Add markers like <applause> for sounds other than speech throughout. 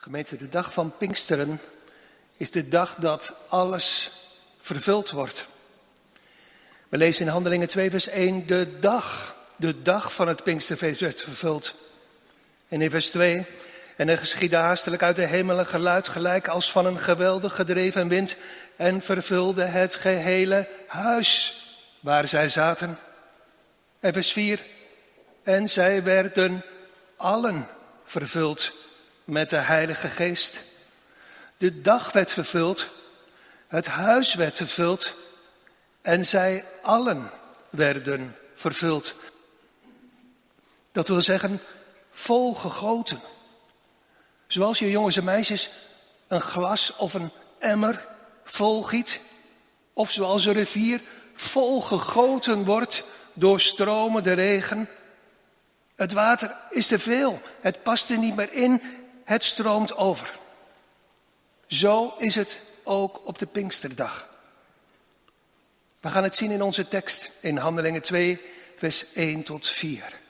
Gemeente, de dag van Pinksteren is de dag dat alles vervuld wordt. We lezen in Handelingen 2, vers 1, de dag, de dag van het Pinksterfeest werd vervuld. En in vers 2, en er geschiedde haastelijk uit de hemel een geluid gelijk als van een geweldig gedreven wind en vervulde het gehele huis waar zij zaten. En vers 4, en zij werden allen vervuld met de Heilige Geest. De dag werd vervuld, het huis werd vervuld en zij allen werden vervuld. Dat wil zeggen, vol gegoten. Zoals je jongens en meisjes een glas of een emmer volgiet, of zoals een rivier vol gegoten wordt door stromende regen. Het water is te veel, het past er niet meer in het stroomt over. Zo is het ook op de Pinksterdag. We gaan het zien in onze tekst in Handelingen 2, vers 1 tot 4.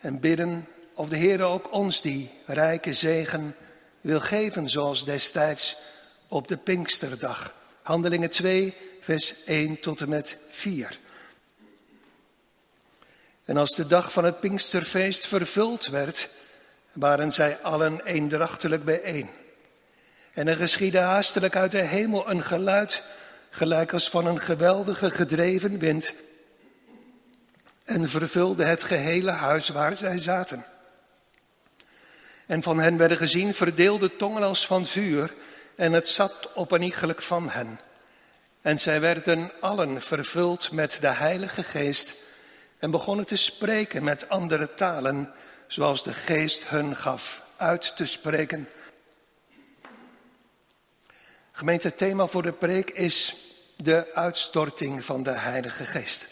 En bidden of de Heer ook ons die rijke zegen wil geven, zoals destijds op de Pinksterdag. Handelingen 2, vers 1 tot en met 4. En als de dag van het Pinksterfeest vervuld werd, waren zij allen eendrachtelijk bijeen. En er geschiedde haastelijk uit de hemel een geluid, gelijk als van een geweldige gedreven wind, en vervulde het gehele huis waar zij zaten. En van hen werden gezien verdeelde tongen als van vuur, en het zat op een iegelijk van hen. En zij werden allen vervuld met de Heilige Geest en begonnen te spreken met andere talen zoals de geest hun gaf uit te spreken. Gemeente, thema voor de preek is de uitstorting van de Heilige Geest.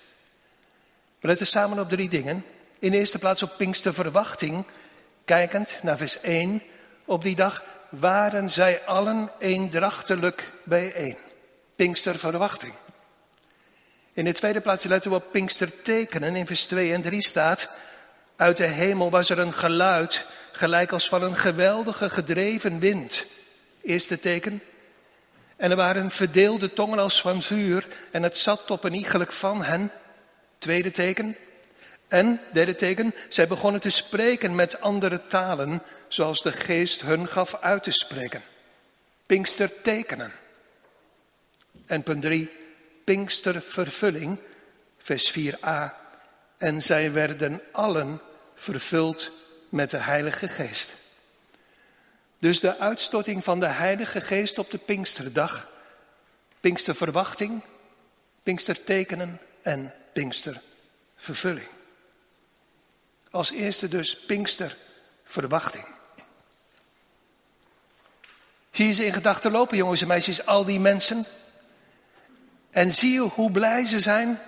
We letten samen op drie dingen. In de eerste plaats op Pinksterverwachting, kijkend naar vers 1. Op die dag waren zij allen eendrachtelijk bijeen. Pinksterverwachting. In de tweede plaats letten we op Pinkstertekenen. In vers 2 en 3 staat, uit de hemel was er een geluid, gelijk als van een geweldige gedreven wind. Eerste teken. En er waren verdeelde tongen als van vuur, en het zat op een iegelijk van hen. Tweede teken. En, derde teken, zij begonnen te spreken met andere talen, zoals de geest hun gaf uit te spreken. Pinkstertekenen. En punt drie, Pinkstervervulling, vers 4a. En zij werden allen vervuld met de Heilige Geest. Dus de uitstorting van de Heilige Geest op de Pinksterdag, Pinksterverwachting, Pinkstertekenen en Pinkstervervulling. Als eerste dus Pinksterverwachting. Zie je ze in gedachten lopen, jongens en meisjes, al die mensen? En zie je hoe blij ze zijn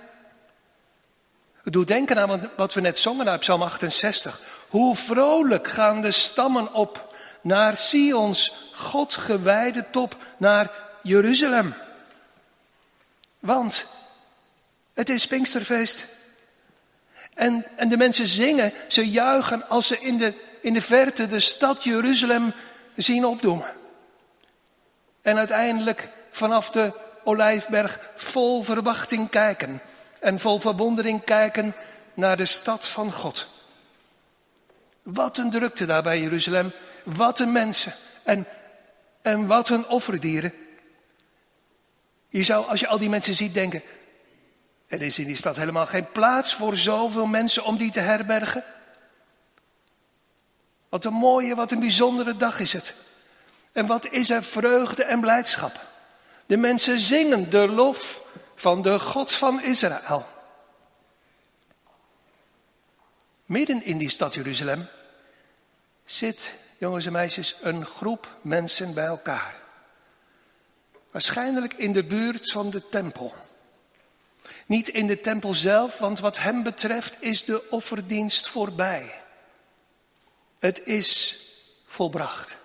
het doet denken aan wat we net zongen uit Psalm 68. Hoe vrolijk gaan de stammen op naar Sions God gewijde top, naar Jeruzalem. Want het is Pinksterfeest. En, en de mensen zingen, ze juichen als ze in de, in de verte de stad Jeruzalem zien opdoen. En uiteindelijk vanaf de Olijfberg vol verwachting kijken en vol verwondering kijken naar de stad van God. Wat een drukte daar bij Jeruzalem. Wat een mensen. En, en wat een offerdieren. Je zou, als je al die mensen ziet, denken: er is in die stad helemaal geen plaats voor zoveel mensen om die te herbergen. Wat een mooie, wat een bijzondere dag is het. En wat is er vreugde en blijdschap. De mensen zingen de lof van de God van Israël. Midden in die stad Jeruzalem zit, jongens en meisjes, een groep mensen bij elkaar. Waarschijnlijk in de buurt van de tempel. Niet in de tempel zelf, want wat hem betreft is de offerdienst voorbij. Het is volbracht.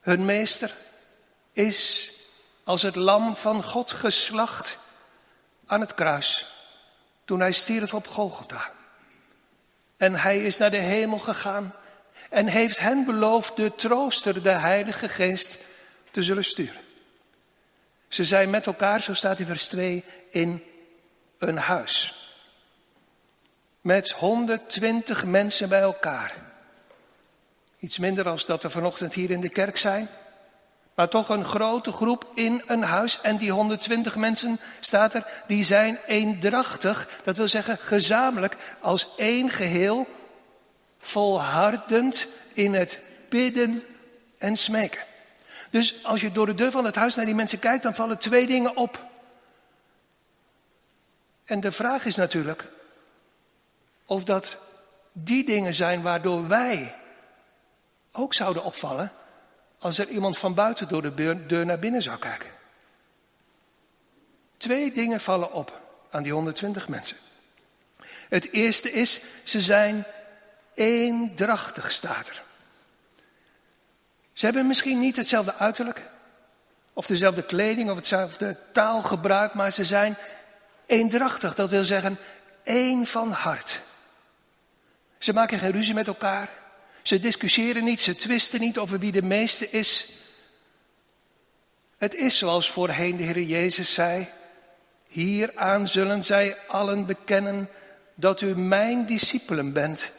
Hun meester is als het lam van God geslacht aan het kruis toen hij stierf op Golgotha. En hij is naar de hemel gegaan En heeft hen beloofd de trooster, de Heilige Geest, te zullen sturen. Ze zijn met elkaar, zo staat in vers 2, in een huis. Met 120 mensen bij elkaar. Iets minder als dat er vanochtend hier in de kerk zijn. Maar toch een grote groep in een huis. En die 120 mensen, staat er, die zijn eendrachtig. Dat wil zeggen gezamenlijk als één geheel. Volhardend in het bidden en smeken. Dus als je door de deur van het huis naar die mensen kijkt, dan vallen twee dingen op. En de vraag is natuurlijk of dat die dingen zijn waardoor wij ook zouden opvallen als er iemand van buiten door de deur naar binnen zou kijken. Twee dingen vallen op aan die 120 mensen. Het eerste is, ze zijn eendrachtig, staat er. Ze hebben misschien niet hetzelfde uiterlijk, of dezelfde kleding, of hetzelfde taalgebruik, maar ze zijn eendrachtig. Dat wil zeggen, één van hart. Ze maken geen ruzie met elkaar. Ze discussiëren niet, ze twisten niet over wie de meeste is. Het is zoals voorheen de Heer Jezus zei. Hieraan zullen zij allen bekennen dat u mijn discipelen bent,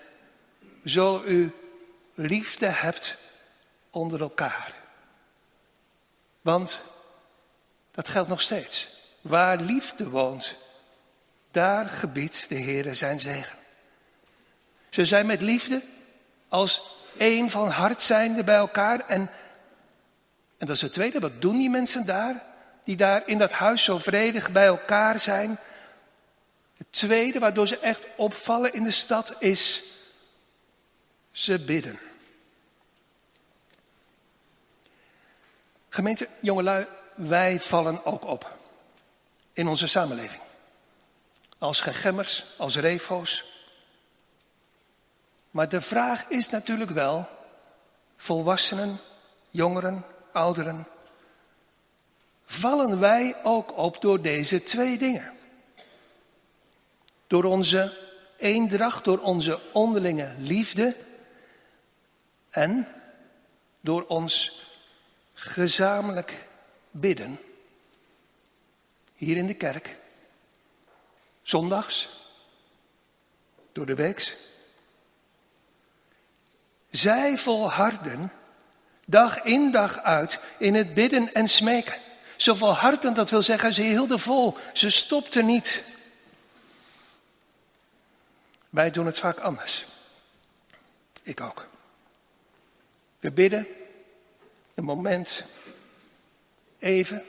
zo u liefde hebt onder elkaar. Want dat geldt nog steeds. Waar liefde woont, daar gebiedt de Heer zijn zegen. Ze zijn met liefde als één van hart zijnde bij elkaar. En, en dat is het tweede, wat doen die mensen daar? Die daar in dat huis zo vredig bij elkaar zijn. Het tweede waardoor ze echt opvallen in de stad is, ze bidden. Gemeente, jongelui, wij vallen ook op in onze samenleving. Als gegemmers, als refo's, maar de vraag is natuurlijk wel, volwassenen, jongeren, ouderen, vallen wij ook op door deze twee dingen? Door onze eendracht, door onze onderlinge liefde en door ons gezamenlijk bidden. Hier in de kerk, zondags, door de weeks. Zij volharden dag in dag uit in het bidden en smeken. Ze volharden, dat wil zeggen, ze hielden vol. Ze stopten niet. Wij doen het vaak anders. Ik ook. We bidden een moment, even.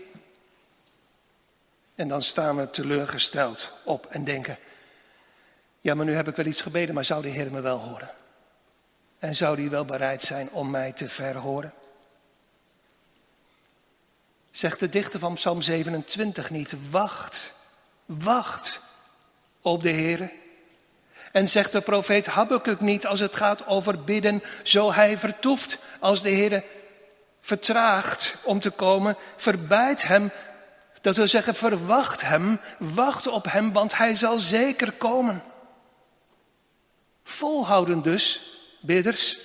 En dan staan we teleurgesteld op en denken: Ja, maar nu heb ik wel iets gebeden, maar zou de Heer me wel horen? En zou die wel bereid zijn om mij te verhoren? Zegt de dichter van Psalm 27 niet, wacht, wacht op de Heer. En zegt de profeet Habakkuk niet als het gaat over bidden, zo hij vertoeft als de Heer vertraagt om te komen, verbijt hem, dat wil zeggen verwacht hem, wacht op hem, want hij zal zeker komen. Volhouden dus, bidders,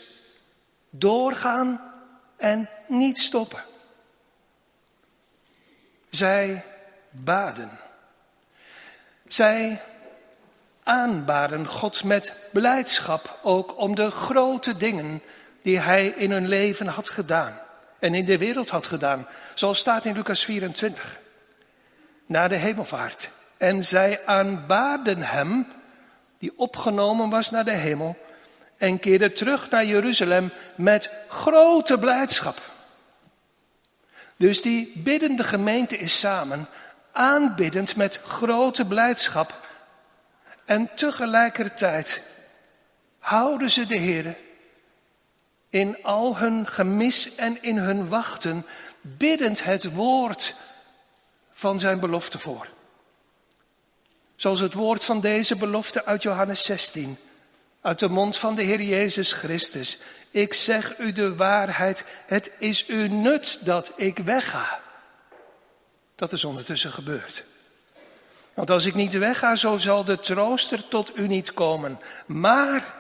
doorgaan en niet stoppen. Zij baden. Zij aanbaden God met blijdschap ook om de grote dingen die Hij in hun leven had gedaan en in de wereld had gedaan, zoals staat in Lucas 24. Na de hemelvaart. En zij aanbaden Hem, die opgenomen was naar de hemel, en keerde terug naar Jeruzalem met grote blijdschap. Dus die biddende gemeente is samen, aanbiddend met grote blijdschap. En tegelijkertijd houden ze de Heer in al hun gemis en in hun wachten, biddend het woord van zijn belofte voor. Zoals het woord van deze belofte uit Johannes 16 uit de mond van de Heer Jezus Christus. Ik zeg u de waarheid, het is u nut dat ik wegga. Dat is ondertussen gebeurd. Want als ik niet wegga, zo zal de trooster tot u niet komen. Maar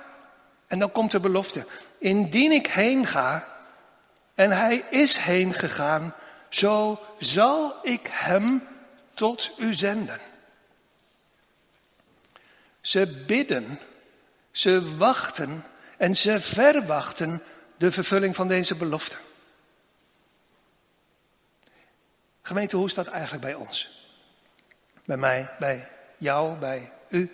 En dan komt de belofte. Indien ik heen ga, en hij is heen gegaan, zo zal ik hem tot u zenden. Ze bidden, ze wachten en ze verwachten de vervulling van deze belofte. Gemeente, hoe is dat eigenlijk bij ons? Bij mij, bij jou, bij u?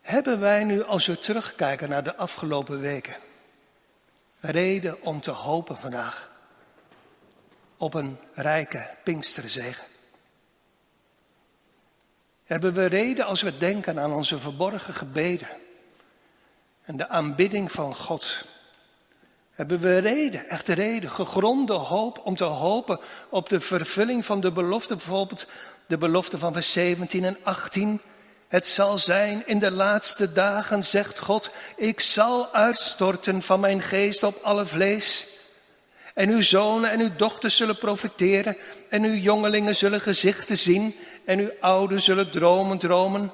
Hebben wij nu, als we terugkijken naar de afgelopen weken, reden om te hopen vandaag op een rijke Pinksterzegen? Hebben we reden als we denken aan onze verborgen gebeden en de aanbidding van God? Hebben we reden, echte reden, gegronde hoop om te hopen op de vervulling van de belofte, bijvoorbeeld de belofte van vers 17 en 18? Het zal zijn in de laatste dagen, zegt God, ik zal uitstorten van mijn geest op alle vlees. En uw zonen en uw dochters zullen profiteren, en uw jongelingen zullen gezichten zien, en uw ouden zullen dromen dromen.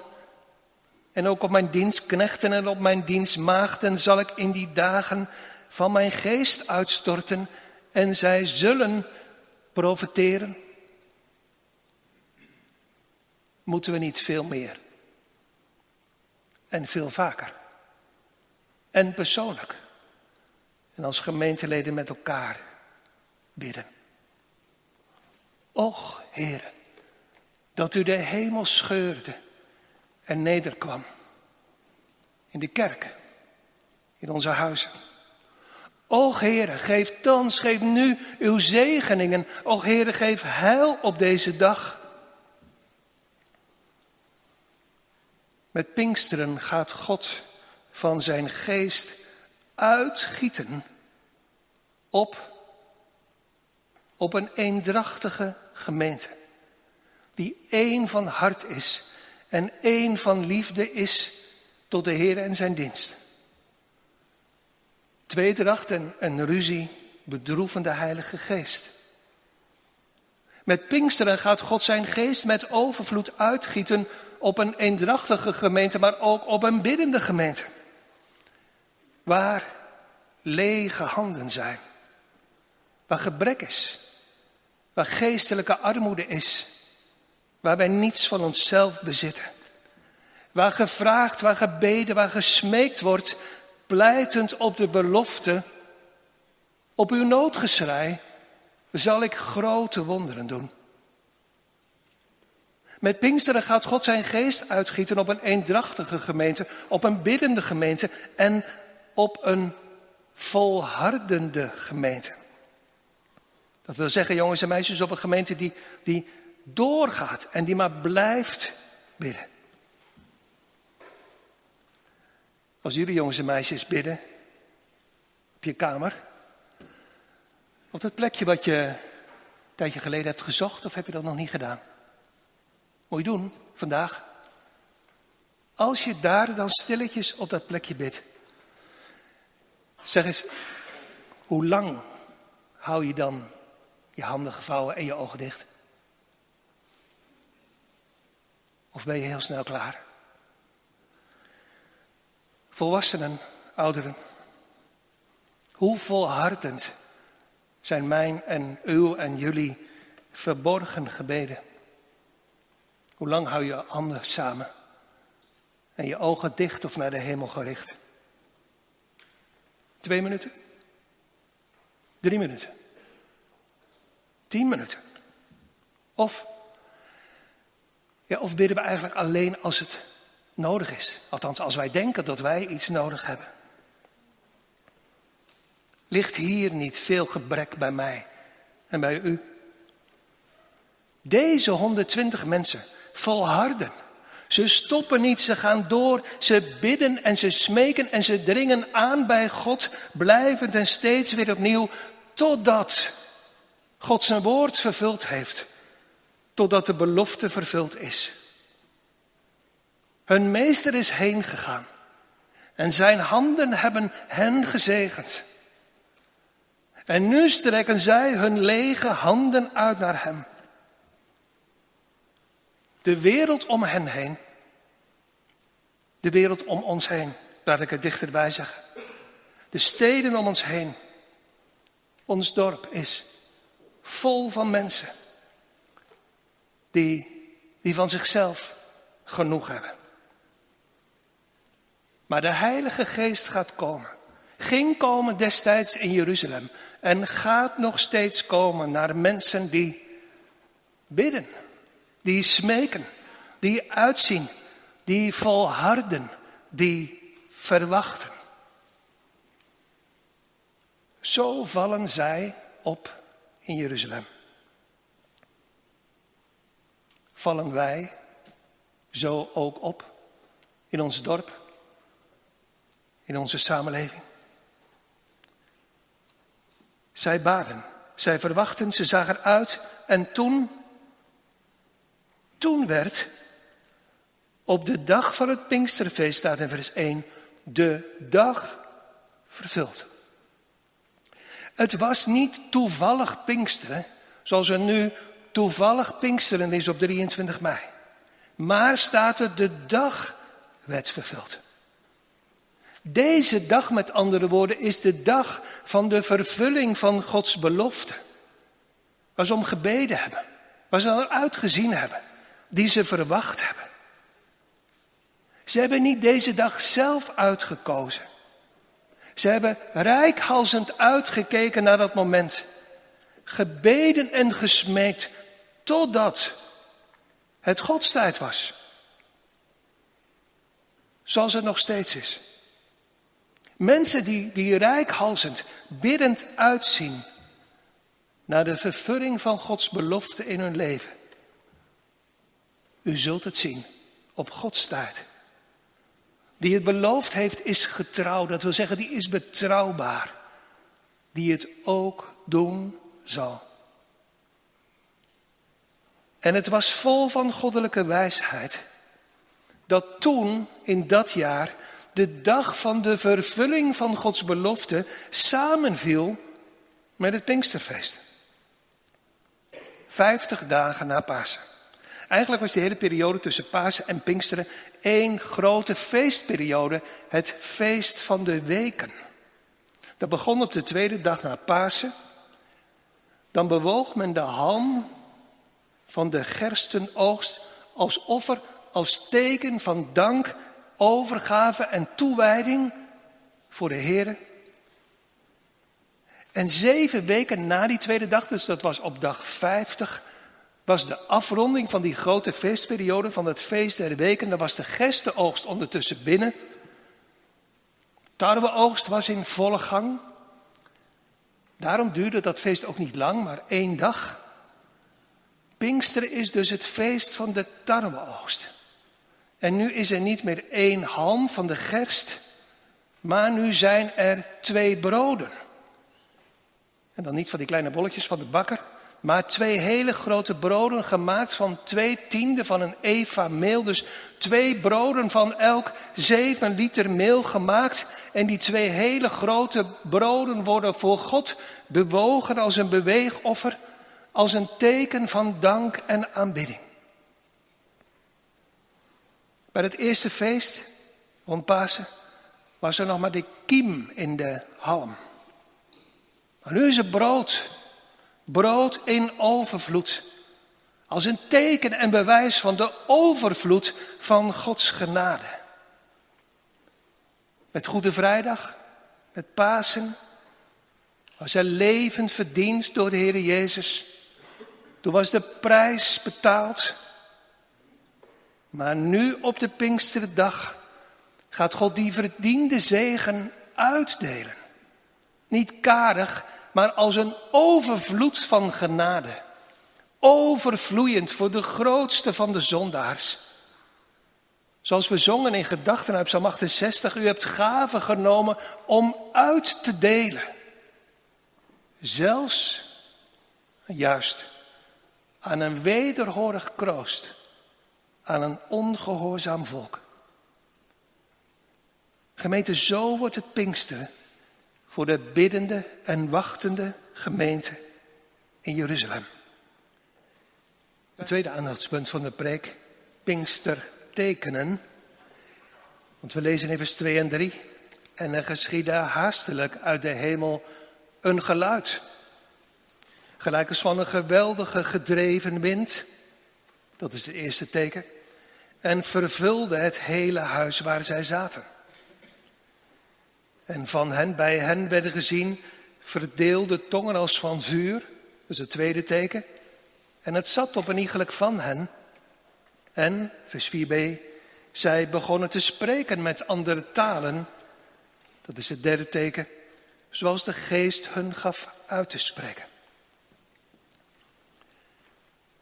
En ook op mijn dienstknechten en op mijn dienstmaagden zal ik in die dagen van mijn geest uitstorten, en zij zullen profiteren. Moeten we niet veel meer? En veel vaker. En persoonlijk. En als gemeenteleden met elkaar bidden. Och, Heer, dat u de hemel scheurde en nederkwam. In de kerk, in onze huizen. Och Heere, geef thans, geef nu uw zegeningen. Och Heere, geef heil op deze dag. Met Pinksteren gaat God van zijn geest uitgieten op, op een eendrachtige gemeente. Die één van hart is en één van liefde is tot de Heer en zijn dienst. Tweedracht en, en ruzie bedroeven de Heilige Geest. Met Pinksteren gaat God zijn geest met overvloed uitgieten op een eendrachtige gemeente, maar ook op een biddende gemeente. Waar lege handen zijn, waar gebrek is, waar geestelijke armoede is, waar wij niets van onszelf bezitten. Waar gevraagd, waar gebeden, waar gesmeekt wordt, pleitend op de belofte, op uw noodgeschrei zal ik grote wonderen doen. Met Pinksteren gaat God zijn geest uitgieten op een eendrachtige gemeente, op een biddende gemeente en op een volhardende gemeente. Dat wil zeggen, jongens en meisjes, op een gemeente die, die doorgaat en die maar blijft bidden. Als jullie jongens en meisjes bidden op je kamer, op dat plekje wat je een tijdje geleden hebt gezocht, of heb je dat nog niet gedaan? Moet je doen vandaag. Als je daar dan stilletjes op dat plekje bidt. Zeg eens, hoe lang hou je dan je handen gevouwen en je ogen dicht? Of ben je heel snel klaar? Volwassenen, ouderen, hoe volhardend zijn mijn en uw en jullie verborgen gebeden? Hoe lang hou je handen samen en je ogen dicht of naar de hemel gericht? Twee minuten? Drie minuten? Tien minuten? Of, ja, of bidden we eigenlijk alleen als het nodig is? Althans, als wij denken dat wij iets nodig hebben. Ligt hier niet veel gebrek bij mij en bij u? Deze 120 mensen volharden. Ze stoppen niet, ze gaan door, ze bidden en ze smeken en ze dringen aan bij God, blijvend en steeds weer opnieuw, totdat God zijn woord vervuld heeft, totdat de belofte vervuld is. Hun meester is heen gegaan en zijn handen hebben hen gezegend. En nu strekken zij hun lege handen uit naar hem. De wereld om hen heen De wereld om ons heen, laat ik het dichterbij zeggen. De steden om ons heen. Ons dorp is vol van mensen die, die van zichzelf genoeg hebben. Maar de Heilige Geest gaat komen. Ging komen destijds in Jeruzalem en gaat nog steeds komen naar mensen die bidden, die smeken, die uitzien, die volharden, die verwachten. Zo vallen zij op in Jeruzalem. Vallen wij zo ook op in ons dorp, in onze samenleving? Zij baden, zij verwachten, ze zagen uit en toen, toen werd op de dag van het Pinksterfeest, staat in vers 1, de dag vervuld. Het was niet toevallig Pinksteren, zoals er nu toevallig Pinksteren is op 23 mei. Maar staat er, de dag werd vervuld. Deze dag, met andere woorden, is de dag van de vervulling van Gods belofte. Waar ze om gebeden hebben, waar ze eruit gezien hebben, die ze verwacht hebben. Ze hebben niet deze dag zelf uitgekozen. Ze hebben rijkhalsend uitgekeken naar dat moment. Gebeden en gesmeekt totdat het Godstijd was. Zoals het nog steeds is. Mensen die, die rijkhalsend, biddend uitzien naar de vervulling van Gods belofte in hun leven. U zult het zien op Gods tijd. Die het beloofd heeft is getrouw. Dat wil zeggen, die is betrouwbaar. Die het ook doen zal. En het was vol van goddelijke wijsheid. Dat toen, in dat jaar, de dag van de vervulling van Gods belofte samenviel met het Pinksterfeest. Vijftig dagen na Pasen. Eigenlijk was die hele periode tussen Pasen en Pinksteren één grote feestperiode, het feest van de weken. Dat begon op de tweede dag na Pasen. Dan bewoog men de ham van de gerstenoogst als offer, als teken van dank, overgave en toewijding voor de Heer. En zeven weken na die tweede dag, dus dat was op dag 50, was de afronding van die grote feestperiode van het feest der weken. Dan was de gerstenoogst ondertussen binnen. Tarweoogst was in volle gang. Daarom duurde dat feest ook niet lang, maar één dag. Pinkster is dus het feest van de tarweoogst. En nu is er niet meer één halm van de gerst, maar nu zijn er twee broden. En dan niet van die kleine bolletjes van de bakker, maar twee hele grote broden gemaakt van twee tienden van een eva meel. Dus twee broden van elk zeven liter meel gemaakt. En die twee hele grote broden worden voor God bewogen als een beweegoffer, als een teken van dank en aanbidding. Bij het eerste feest, rond Pasen, was er nog maar de kiem in de halm. Maar nu is het brood Brood in overvloed. Als een teken en bewijs van de overvloed van Gods genade. Met Goede Vrijdag, met Pasen, was er leven verdiend door de Heer Jezus. Toen was de prijs betaald. Maar nu op de Pinksterdag gaat God die verdiende zegen uitdelen. Niet karig, maar als een overvloed van genade. Overvloeiend voor de grootste van de zondaars. Zoals we zongen in gedachten uit Psalm 68, u hebt gaven genomen om uit te delen. Zelfs, juist, aan een wederhorig kroost, aan een ongehoorzaam volk. Gemeente, zo wordt het Pinksteren voor de biddende en wachtende gemeente in Jeruzalem. Het tweede aandachtspunt van de preek, Pinkster tekenen. Want we lezen in vers 2 en 3. En er geschiedde haastelijk uit de hemel een geluid. Gelijk als van een geweldige gedreven wind. Dat is het eerste teken. En vervulde het hele huis waar zij zaten. En van hen, bij hen werden gezien verdeelde tongen als van vuur. Dat is het tweede teken. En het zat op een iegelijk van hen. En, vers 4b, zij begonnen te spreken met andere talen. Dat is het derde teken. Zoals de geest hun gaf uit te spreken.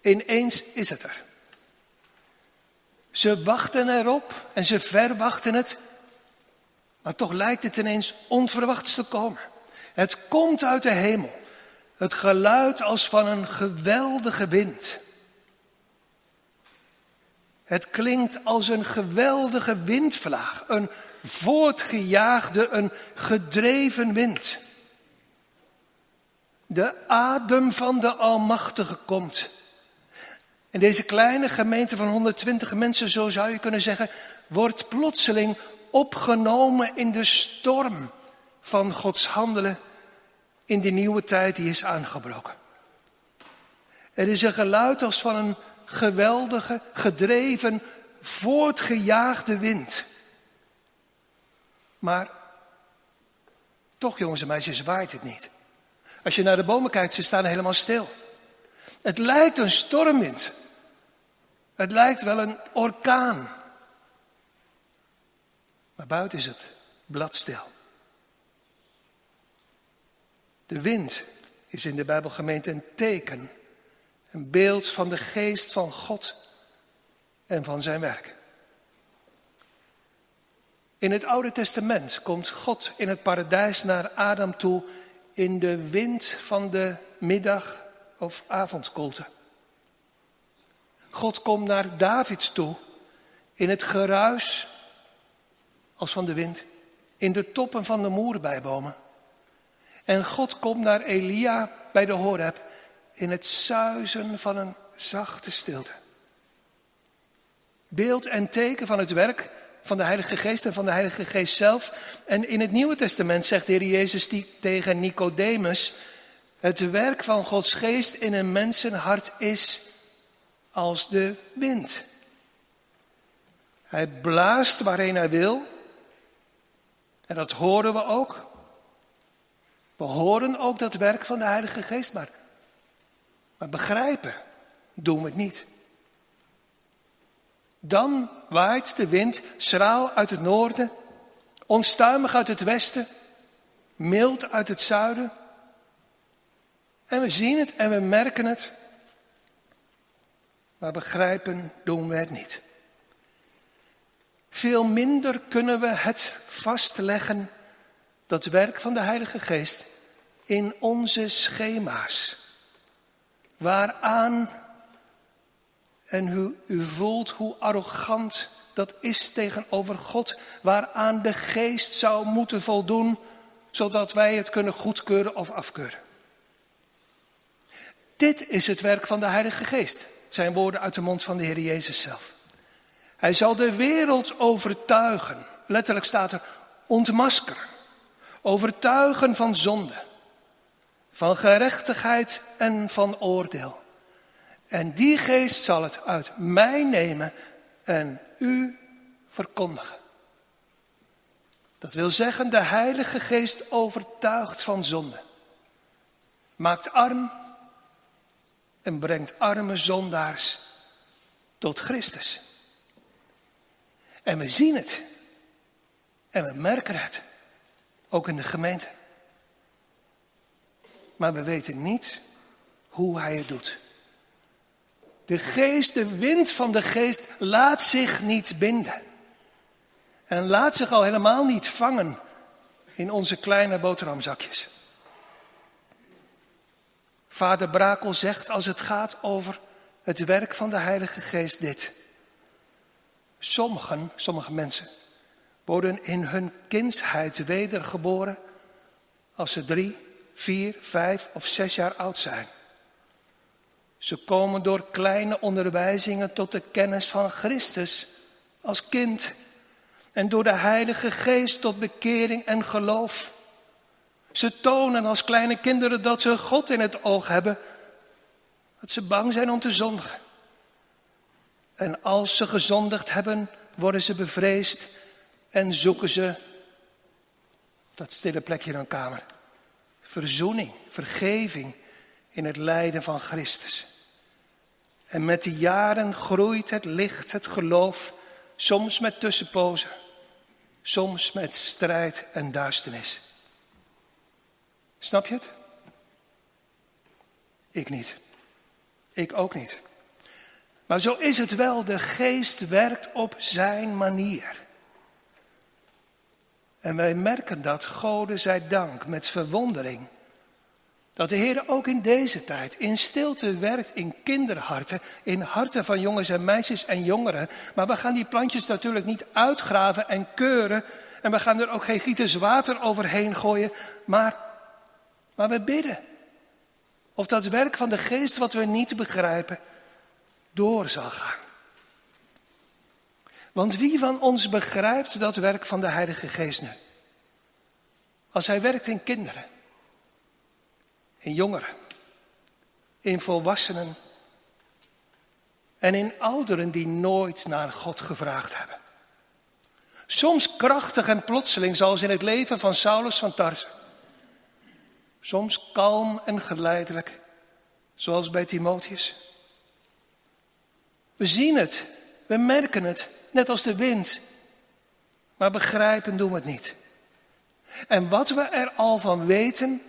Ineens is het er. Ze wachten erop en ze verwachten het. Maar toch lijkt het ineens onverwachts te komen. Het komt uit de hemel. Het geluid als van een geweldige wind. Het klinkt als een geweldige windvlaag, een voortgejaagde, een gedreven wind. De adem van de Almachtige komt. En deze kleine gemeente van 120 mensen, zo zou je kunnen zeggen, wordt plotseling opgenomen in de storm van Gods handelen in die nieuwe tijd die is aangebroken. Er is een geluid als van een geweldige, gedreven, voortgejaagde wind. Maar toch, jongens en meisjes, waait het niet. Als je naar de bomen kijkt, ze staan helemaal stil. Het lijkt een stormwind. Het lijkt wel een orkaan. Maar buiten is het bladstil. De wind is in de Bijbelgemeente een teken, een beeld van de geest van God en van zijn werk. In het Oude Testament komt God in het paradijs naar Adam toe in de wind van de middag- of avondkoelte. God komt naar David toe in het geruis als van de wind, in de toppen van de moerenbijbomen. En God komt naar Elia bij de Horeb in het suizen van een zachte stilte. Beeld en teken van het werk van de Heilige Geest en van de Heilige Geest zelf. En in het Nieuwe Testament zegt de Heer Jezus tegen Nicodemus, het werk van Gods Geest in een mensenhart is als de wind. Hij blaast waarheen hij wil. En dat horen we ook. We horen ook dat werk van de Heilige Geest, maar, maar begrijpen doen we het niet. Dan waait de wind schraal uit het noorden, onstuimig uit het westen, mild uit het zuiden. En we zien het en we merken het, maar begrijpen doen we het niet. Veel minder kunnen we het vastleggen dat werk van de Heilige Geest in onze schema's. Waaraan, en u, u voelt hoe arrogant dat is tegenover God, waaraan de Geest zou moeten voldoen, zodat wij het kunnen goedkeuren of afkeuren. Dit is het werk van de Heilige Geest. Het zijn woorden uit de mond van de Heer Jezus zelf. Hij zal de wereld overtuigen. Letterlijk staat er ontmaskeren. Overtuigen van zonde, van gerechtigheid en van oordeel. En die geest zal het uit mij nemen en u verkondigen. Dat wil zeggen, de Heilige Geest overtuigt van zonde. Maakt arm en brengt arme zondaars tot Christus. En we zien het. En we merken het. Ook in de gemeente. Maar we weten niet hoe hij het doet. De geest, de wind van de geest, laat zich niet binden. En laat zich al helemaal niet vangen in onze kleine boterhamzakjes. Vader Brakel zegt als het gaat over het werk van de Heilige Geest dit. Sommigen, sommige mensen, worden in hun kindsheid wedergeboren als ze drie, vier, vijf of zes jaar oud zijn. Ze komen door kleine onderwijzingen tot de kennis van Christus als kind. en door de Heilige Geest tot bekering en geloof. Ze tonen als kleine kinderen dat ze God in het oog hebben, dat ze bang zijn om te zondigen. En als ze gezondigd hebben, worden ze bevreesd en zoeken ze dat stille plekje in hun kamer. Verzoening, vergeving in het lijden van Christus. En met de jaren groeit het licht, het geloof, soms met tussenpozen, soms met strijd en duisternis. Snap je het? Ik niet. Ik ook niet. Maar zo is het wel. De geest werkt op zijn manier. En wij merken dat, Gode zij dank, met verwondering. Dat de Heer ook in deze tijd in stilte werkt in kinderharten, in harten van jongens en meisjes en jongeren. Maar we gaan die plantjes natuurlijk niet uitgraven en keuren. En we gaan er ook geen gieters water overheen gooien. Maar, maar we bidden. Of dat werk van de geest wat we niet begrijpen, door zal gaan. Want wie van ons begrijpt dat werk van de Heilige Geest nu? Als hij werkt in kinderen, in jongeren, in volwassenen en in ouderen die nooit naar God gevraagd hebben. Soms krachtig en plotseling, zoals in het leven van Saulus van Tarsen. Soms kalm en geleidelijk, zoals bij Timotheus. We zien het, we merken het, net als de wind. Maar begrijpen doen we het niet. En wat we er al van weten,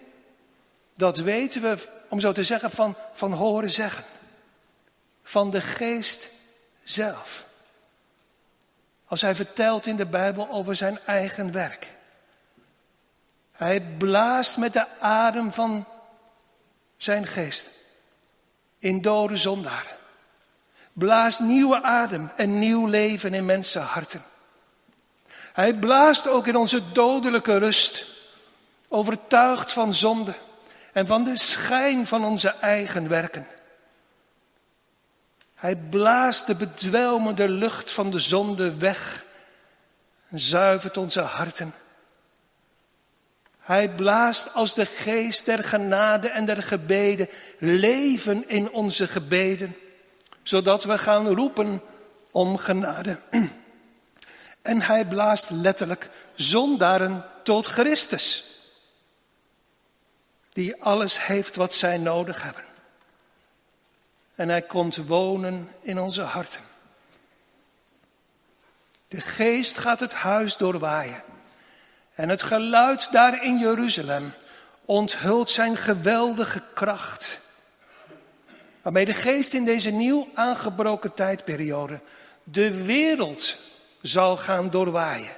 dat weten we, om zo te zeggen, van, van horen zeggen. Van de geest zelf. Als hij vertelt in de Bijbel over zijn eigen werk. Hij blaast met de adem van zijn geest in dode zondaren. Blaast nieuwe adem en nieuw leven in mensenharten. Hij blaast ook in onze dodelijke rust, overtuigd van zonde en van de schijn van onze eigen werken. Hij blaast de bedwelmende lucht van de zonde weg en zuivert onze harten. Hij blaast als de geest der genade en der gebeden leven in onze gebeden zodat we gaan roepen om genade. <clears throat> En hij blaast letterlijk zondaren tot Christus, die alles heeft wat zij nodig hebben. En hij komt wonen in onze harten. De geest gaat het huis doorwaaien. En het geluid daar in Jeruzalem onthult zijn geweldige kracht. Waarmee de geest in deze nieuw aangebroken tijdperiode de wereld zal gaan doorwaaien.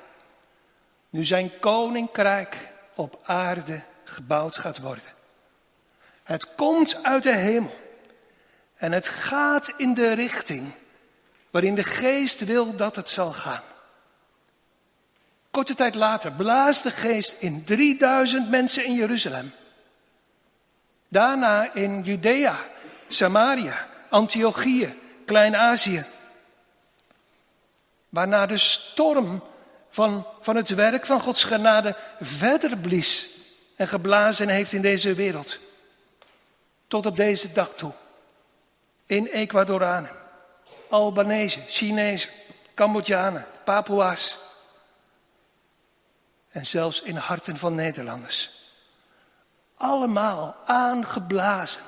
Nu zijn koninkrijk op aarde gebouwd gaat worden. Het komt uit de hemel. En het gaat in de richting waarin de geest wil dat het zal gaan. Korte tijd later blaast de geest in 3000 mensen in Jeruzalem. Daarna in Judea Samaria, Antiochië, Klein-Azië. Waarna de storm van, van het werk van Gods genade verder blies en geblazen heeft in deze wereld. Tot op deze dag toe. In Ecuadoranen, Albanese, Chinezen, Cambodjanen, Papua's. En zelfs in harten van Nederlanders. Allemaal aangeblazen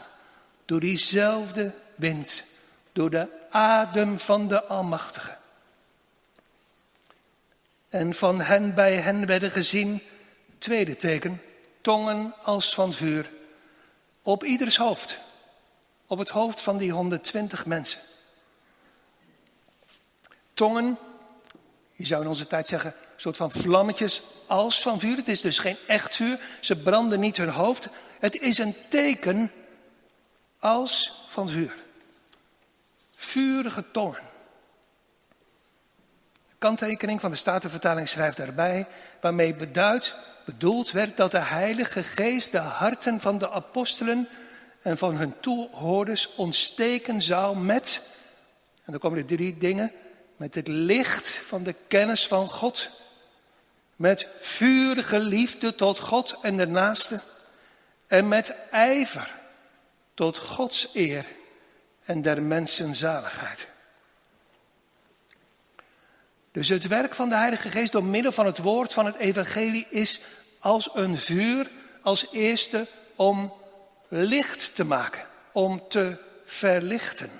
door diezelfde wind, door de adem van de Almachtige. En van hen bij hen werden gezien, tweede teken, tongen als van vuur, op ieders hoofd, op het hoofd van die 120 mensen. Tongen, je zou in onze tijd zeggen, soort van vlammetjes als van vuur. Het is dus geen echt vuur, ze branden niet hun hoofd. Het is een teken als van vuur. Vurige tongen. De kanttekening van de Statenvertaling schrijft daarbij, waarmee beduid, bedoeld werd dat de Heilige Geest de harten van de apostelen en van hun toehoorders ontsteken zou met, en dan komen er drie dingen, met het licht van de kennis van God, met vurige liefde tot God en de naaste en met ijver tot Gods eer en der mensen zaligheid. Dus het werk van de Heilige Geest door middel van het woord van het evangelie is als een vuur, als eerste om licht te maken, om te verlichten.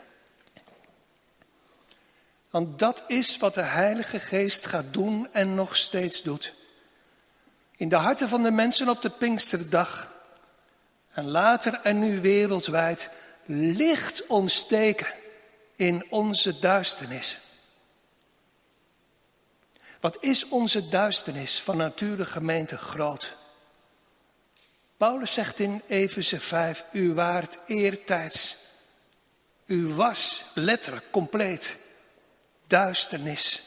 Want dat is wat de Heilige Geest gaat doen en nog steeds doet. In de harten van de mensen op de Pinksterdag en later en nu wereldwijd licht ontsteken in onze duisternis. Wat is onze duisternis van nature gemeente groot? Paulus zegt in Efeze 5, u waart eertijds. U was letterlijk compleet duisternis.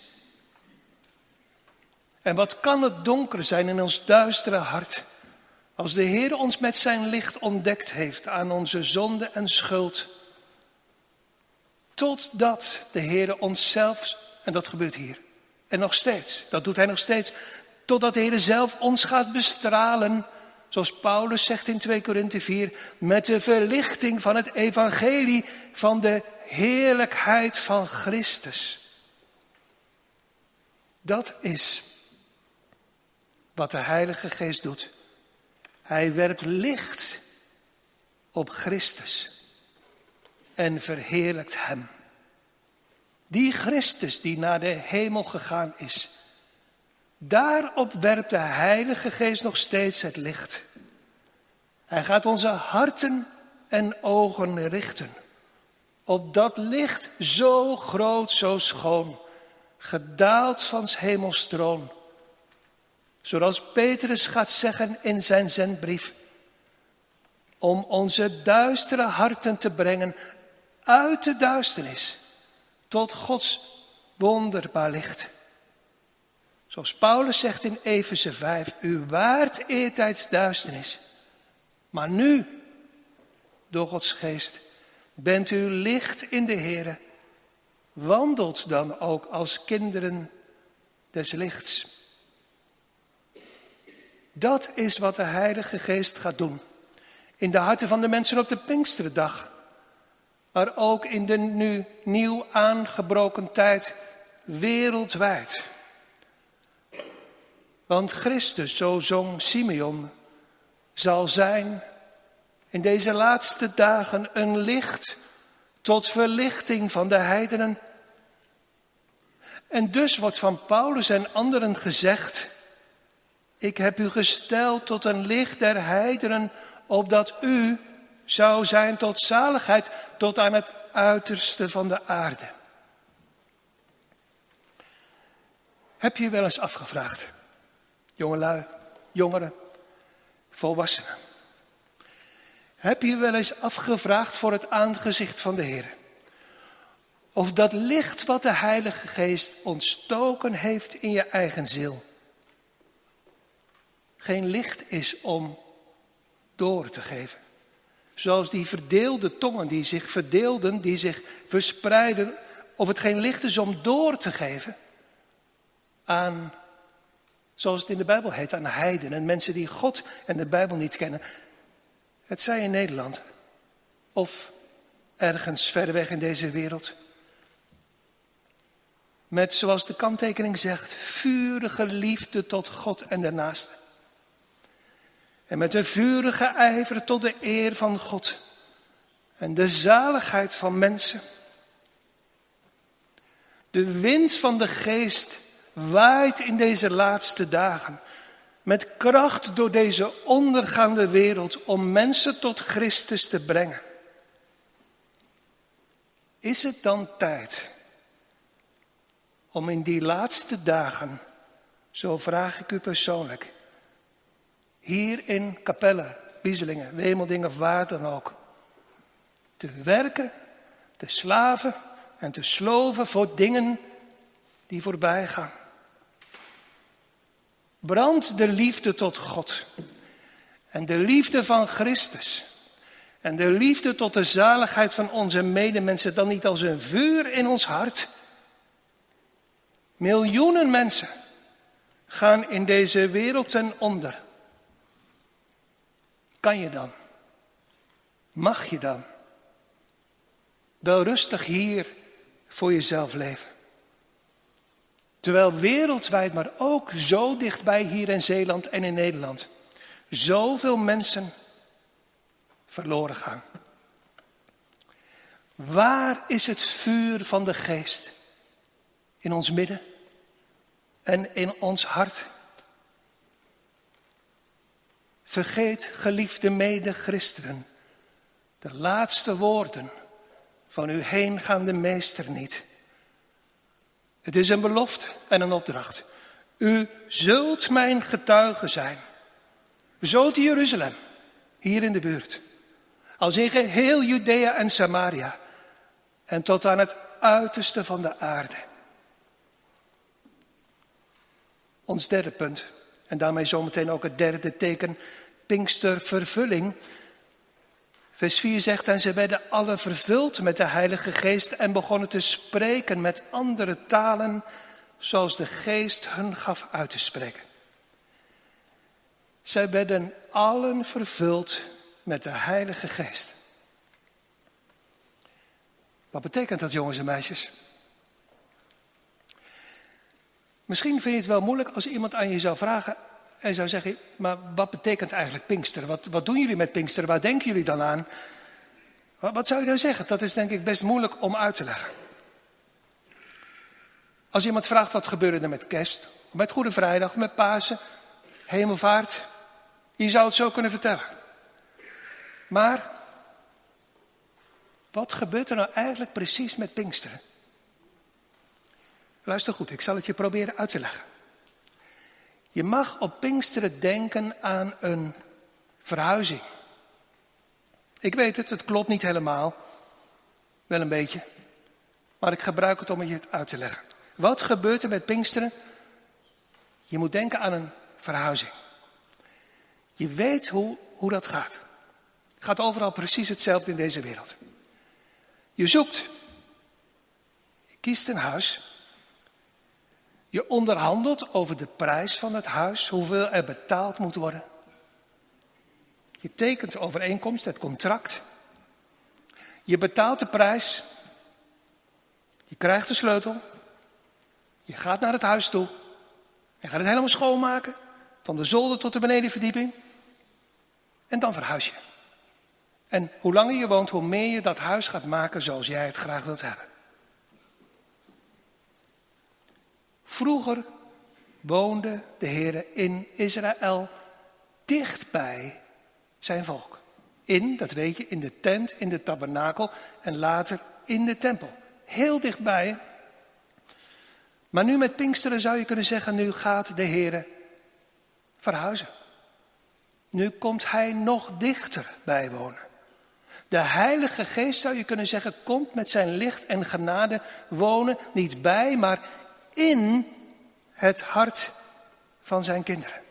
En wat kan het donker zijn in ons duistere hart als de Heer ons met zijn licht ontdekt heeft aan onze zonde en schuld. Totdat de Heer ons zelfs, en dat gebeurt hier, en nog steeds, dat doet Hij nog steeds, totdat de Heer zelf ons gaat bestralen, zoals Paulus zegt in 2 Korinthe 4, met de verlichting van het evangelie van de heerlijkheid van Christus. Dat is wat de Heilige Geest doet. Hij werpt licht op Christus en verheerlijkt Hem. Die Christus die naar de hemel gegaan is, daarop werpt de Heilige Geest nog steeds het licht. Hij gaat onze harten en ogen richten op dat licht zo groot, zo schoon, gedaald van hemels troon Zoals Petrus gaat zeggen in zijn zendbrief. Om onze duistere harten te brengen uit de duisternis tot Gods wonderbaar licht. Zoals Paulus zegt in Efeze 5, u waart eertijds duisternis, maar nu, door Gods geest, bent u licht in de Here. Wandelt dan ook als kinderen des lichts. Dat is wat de Heilige Geest gaat doen. In de harten van de mensen op de Pinksterdag. Maar ook in de nu nieuw aangebroken tijd wereldwijd. Want Christus, zo zong Simeon, zal zijn in deze laatste dagen een licht tot verlichting van de heidenen. En dus wordt van Paulus en anderen gezegd ik heb u gesteld tot een licht der heidenen, opdat u zou zijn tot zaligheid, tot aan het uiterste van de aarde. Heb je wel eens afgevraagd, jongelui, jongeren, volwassenen. Heb je wel eens afgevraagd voor het aangezicht van de Heer? Of dat licht wat de Heilige Geest ontstoken heeft in je eigen ziel geen licht is om door te geven. Zoals die verdeelde tongen die zich verdeelden, die zich verspreiden, of het geen licht is om door te geven aan, zoals het in de Bijbel heet, aan heiden en mensen die God en de Bijbel niet kennen. Het zij in Nederland of ergens ver weg in deze wereld. Met, zoals de kanttekening zegt, vurige liefde tot God en daarnaast. En met een vurige ijver tot de eer van God en de zaligheid van mensen. De wind van de geest waait in deze laatste dagen met kracht door deze ondergaande wereld om mensen tot Christus te brengen. Is het dan tijd om in die laatste dagen, zo vraag ik u persoonlijk, hier in Capelle, Bieselingen, Wemeldingen of waar dan ook. Te werken, te slaven en te sloven voor dingen die voorbij gaan. Brand de liefde tot God en de liefde van Christus en de liefde tot de zaligheid van onze medemensen dan niet als een vuur in ons hart, Miljoenen mensen gaan in deze wereld ten onder. Kan je dan? Mag je dan? Wel rustig hier voor jezelf leven. Terwijl wereldwijd, maar ook zo dichtbij hier in Zeeland en in Nederland, zoveel mensen verloren gaan. Waar is het vuur van de geest? In ons midden en in ons hart. Vergeet, geliefde mede-christenen, de laatste woorden van uw heengaande meester niet. Het is een belofte en een opdracht. U zult mijn getuige zijn. Zo Jeruzalem, hier in de buurt. Als in geheel Judea en Samaria. En tot aan het uiterste van de aarde. Ons derde punt. En daarmee zometeen ook het derde teken. Pinkstervervulling. Vers 4 zegt, en ze werden alle vervuld met de Heilige Geest en begonnen te spreken met andere talen, zoals de Geest hun gaf uit te spreken. Zij werden allen vervuld met de Heilige Geest. Wat betekent dat, jongens en meisjes? Misschien vind je het wel moeilijk als iemand aan je zou vragen en zou zeggen: Maar wat betekent eigenlijk Pinksteren? Wat, wat doen jullie met Pinksteren? Waar denken jullie dan aan? Wat, wat zou je dan zeggen? Dat is denk ik best moeilijk om uit te leggen. Als iemand vraagt wat gebeurde er met kerst, met Goede Vrijdag, met Pasen, Hemelvaart, je zou het zo kunnen vertellen. Maar wat gebeurt er nou eigenlijk precies met Pinksteren? Luister goed, ik zal het je proberen uit te leggen. Je mag op Pinksteren denken aan een verhuizing. Ik weet het, het klopt niet helemaal. Wel een beetje. Maar ik gebruik het om het je uit te leggen. Wat gebeurt er met Pinksteren? Je moet denken aan een verhuizing. Je weet hoe, hoe dat gaat. Het gaat overal precies hetzelfde in deze wereld. Je zoekt. Je kiest een huis. Je onderhandelt over de prijs van het huis, hoeveel er betaald moet worden. Je tekent de overeenkomst, het contract. Je betaalt de prijs. Je krijgt de sleutel. Je gaat naar het huis toe. Je gaat het helemaal schoonmaken. Van de zolder tot de benedenverdieping. En dan verhuis je. En hoe langer je woont, hoe meer je dat huis gaat maken zoals jij het graag wilt hebben. Vroeger woonde de Heer in Israël dichtbij zijn volk. In, dat weet je, in de tent, in de tabernakel en later in de tempel. Heel dichtbij. Maar nu met Pinksteren zou je kunnen zeggen, nu gaat de Heer verhuizen. Nu komt Hij nog dichter bij wonen. De Heilige Geest, zou je kunnen zeggen, komt met zijn licht en genade wonen, niet bij, maar in het hart van zijn kinderen.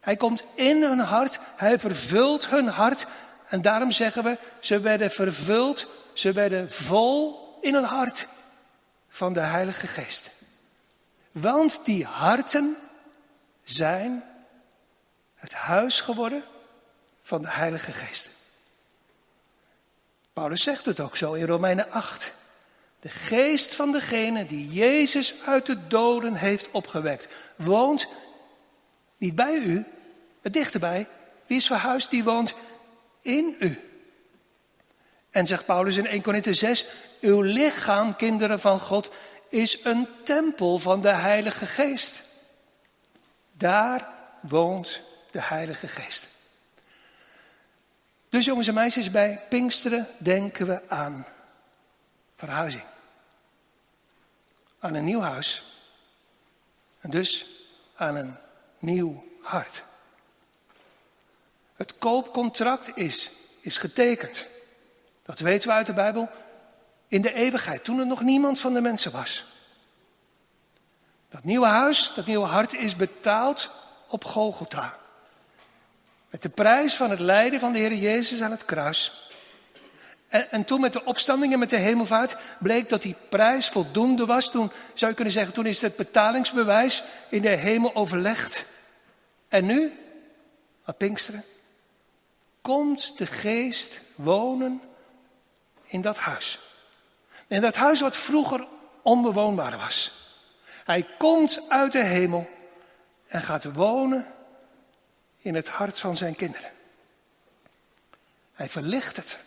Hij komt in hun hart, hij vervult hun hart. En daarom zeggen we, ze werden vervuld, ze werden vol in hun hart van de Heilige Geest. Want die harten zijn het huis geworden van de Heilige Geest. Paulus zegt het ook zo in Romeinen 8. De geest van degene die Jezus uit de doden heeft opgewekt, woont niet bij u, maar dichterbij. Wie is verhuisd, die woont in u. En zegt Paulus in 1 Korinthe 6, uw lichaam, kinderen van God, is een tempel van de Heilige Geest. Daar woont de Heilige Geest. Dus jongens en meisjes, bij Pinksteren denken we aan verhuizing aan een nieuw huis. En dus aan een nieuw hart. Het koopcontract is, is getekend. Dat weten we uit de Bijbel. In de eeuwigheid, toen er nog niemand van de mensen was. Dat nieuwe huis, dat nieuwe hart is betaald op Golgotha. Met de prijs van het lijden van de Heer Jezus aan het kruis. En, en toen met de opstanding en met de hemelvaart bleek dat die prijs voldoende was. Toen zou je kunnen zeggen, toen is het betalingsbewijs in de hemel overlegd. En nu, aan Pinksteren, komt de geest wonen in dat huis. In dat huis wat vroeger onbewoonbaar was. Hij komt uit de hemel en gaat wonen in het hart van zijn kinderen. Hij verlicht het.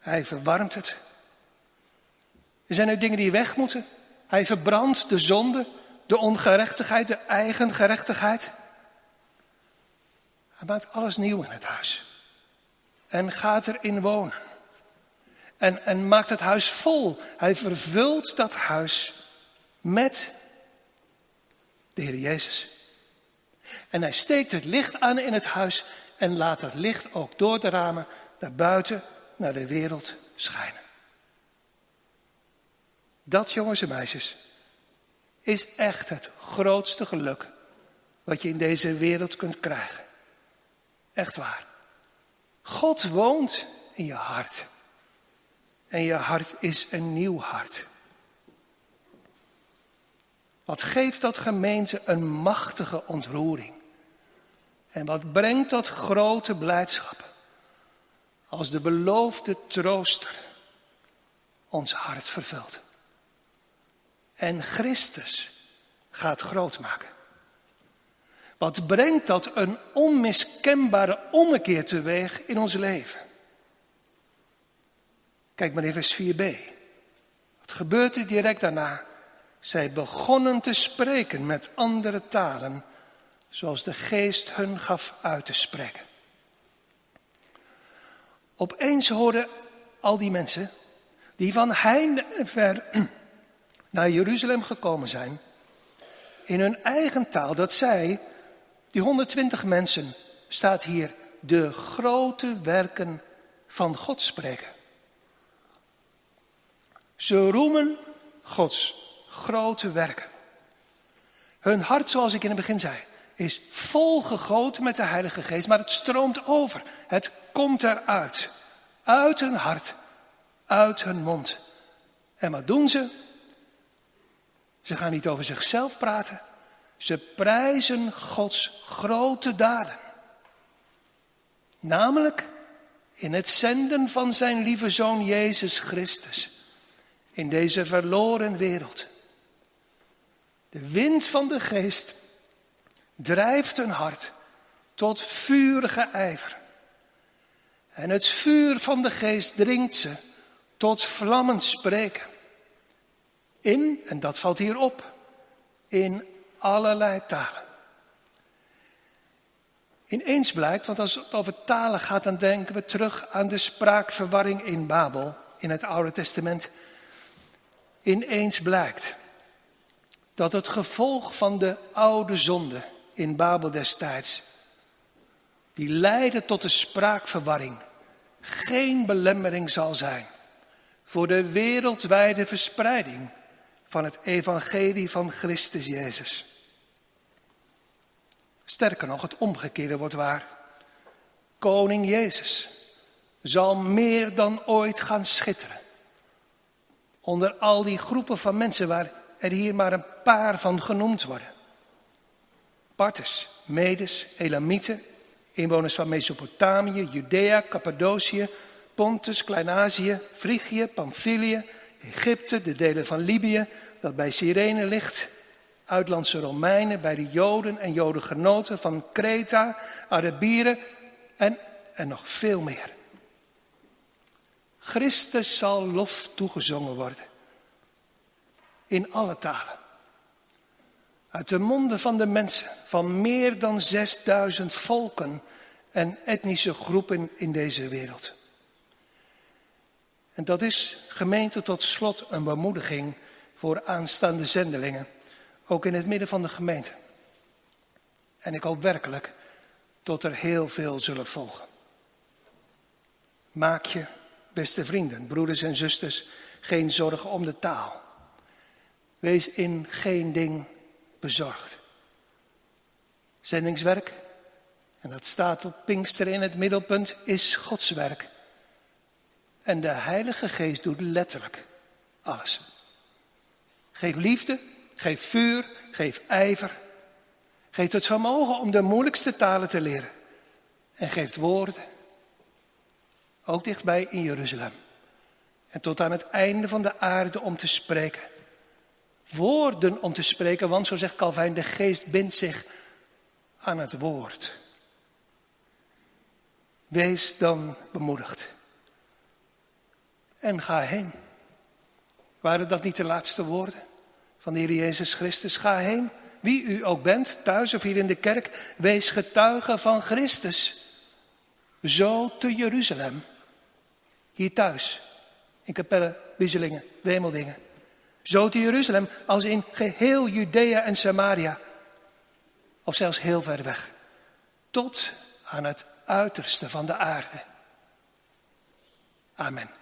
Hij verwarmt het. Er zijn er dingen die weg moeten. Hij verbrandt de zonde, de ongerechtigheid, de eigen gerechtigheid. Hij maakt alles nieuw in het huis. En gaat erin wonen. En, en maakt het huis vol. Hij vervult dat huis met de Heer Jezus. En hij steekt het licht aan in het huis en laat het licht ook door de ramen naar buiten, naar de wereld schijnen. Dat, jongens en meisjes, is echt het grootste geluk wat je in deze wereld kunt krijgen. Echt waar. God woont in je hart. En je hart is een nieuw hart. Wat geeft dat gemeente een machtige ontroering? En wat brengt dat grote blijdschap? Als de beloofde trooster ons hart vervult. En Christus gaat groot maken. Wat brengt dat een onmiskenbare ommekeer teweeg in ons leven? Kijk maar in vers 4b. Wat gebeurt er direct daarna? Zij begonnen te spreken met andere talen, zoals de geest hun gaf uit te spreken. Opeens hoorden al die mensen, die van heinde ver <clears throat> naar Jeruzalem gekomen zijn, in hun eigen taal, dat zij, die 120 mensen, staat hier, de grote werken van God spreken. Ze roemen Gods grote werken. Hun hart, zoals ik in het begin zei, is vol gegoten met de Heilige Geest, maar het stroomt over. Het komt eruit. Uit hun hart, uit hun mond. En wat doen ze? Ze gaan niet over zichzelf praten. Ze prijzen Gods grote daden. Namelijk in het zenden van zijn lieve zoon Jezus Christus. In deze verloren wereld. De wind van de geest drijft hun hart tot vurige ijver. En het vuur van de geest dringt ze tot vlammen spreken. In, en dat valt hier op, in allerlei talen. Ineens blijkt, want als het over talen gaat, dan denken we terug aan de spraakverwarring in Babel, in het Oude Testament. Ineens blijkt dat het gevolg van de oude zonde in Babel destijds, die leidde tot de spraakverwarring, geen belemmering zal zijn voor de wereldwijde verspreiding van het evangelie van Christus Jezus. Sterker nog, het omgekeerde wordt waar. Koning Jezus zal meer dan ooit gaan schitteren. Onder al die groepen van mensen waar er hier maar een paar van genoemd worden. Parthers, Medes, Elamieten, inwoners van Mesopotamië, Judea, Cappadocië, Pontus, Klein-Azië, Frigië, Pamphylië, Egypte, de delen van Libië, dat bij Cyrene ligt, uitlandse Romeinen, bij de Joden en Jodengenoten van Kreta, Arabieren en, en nog veel meer. Christus zal lof toegezongen worden in alle talen. Uit de monden van de mensen van meer dan 6000 volken en etnische groepen in deze wereld. En dat is gemeente tot slot een bemoediging voor aanstaande zendelingen, ook in het midden van de gemeente. En ik hoop werkelijk dat er heel veel zullen volgen. Maak je, beste vrienden, broeders en zusters, geen zorgen om de taal. Wees in geen ding bezorgd. Zendingswerk, en dat staat op Pinkster in het middelpunt, is Gods werk. En de Heilige Geest doet letterlijk alles. Geef liefde, geef vuur, geef ijver. Geef het vermogen om de moeilijkste talen te leren. En geeft woorden. Ook dichtbij in Jeruzalem. En tot aan het einde van de aarde om te spreken. Woorden om te spreken, want zo zegt Calvijn, de geest bindt zich aan het woord. Wees dan bemoedigd. En ga heen. Waren dat niet de laatste woorden van de Heer Jezus Christus? Ga heen, wie u ook bent, thuis of hier in de kerk, wees getuige van Christus. Zo te Jeruzalem, hier thuis, in Capelle, Wieselingen, Wemeldingen. Zo te Jeruzalem als in geheel Judea en Samaria. Of zelfs heel ver weg. Tot aan het uiterste van de aarde. Amen.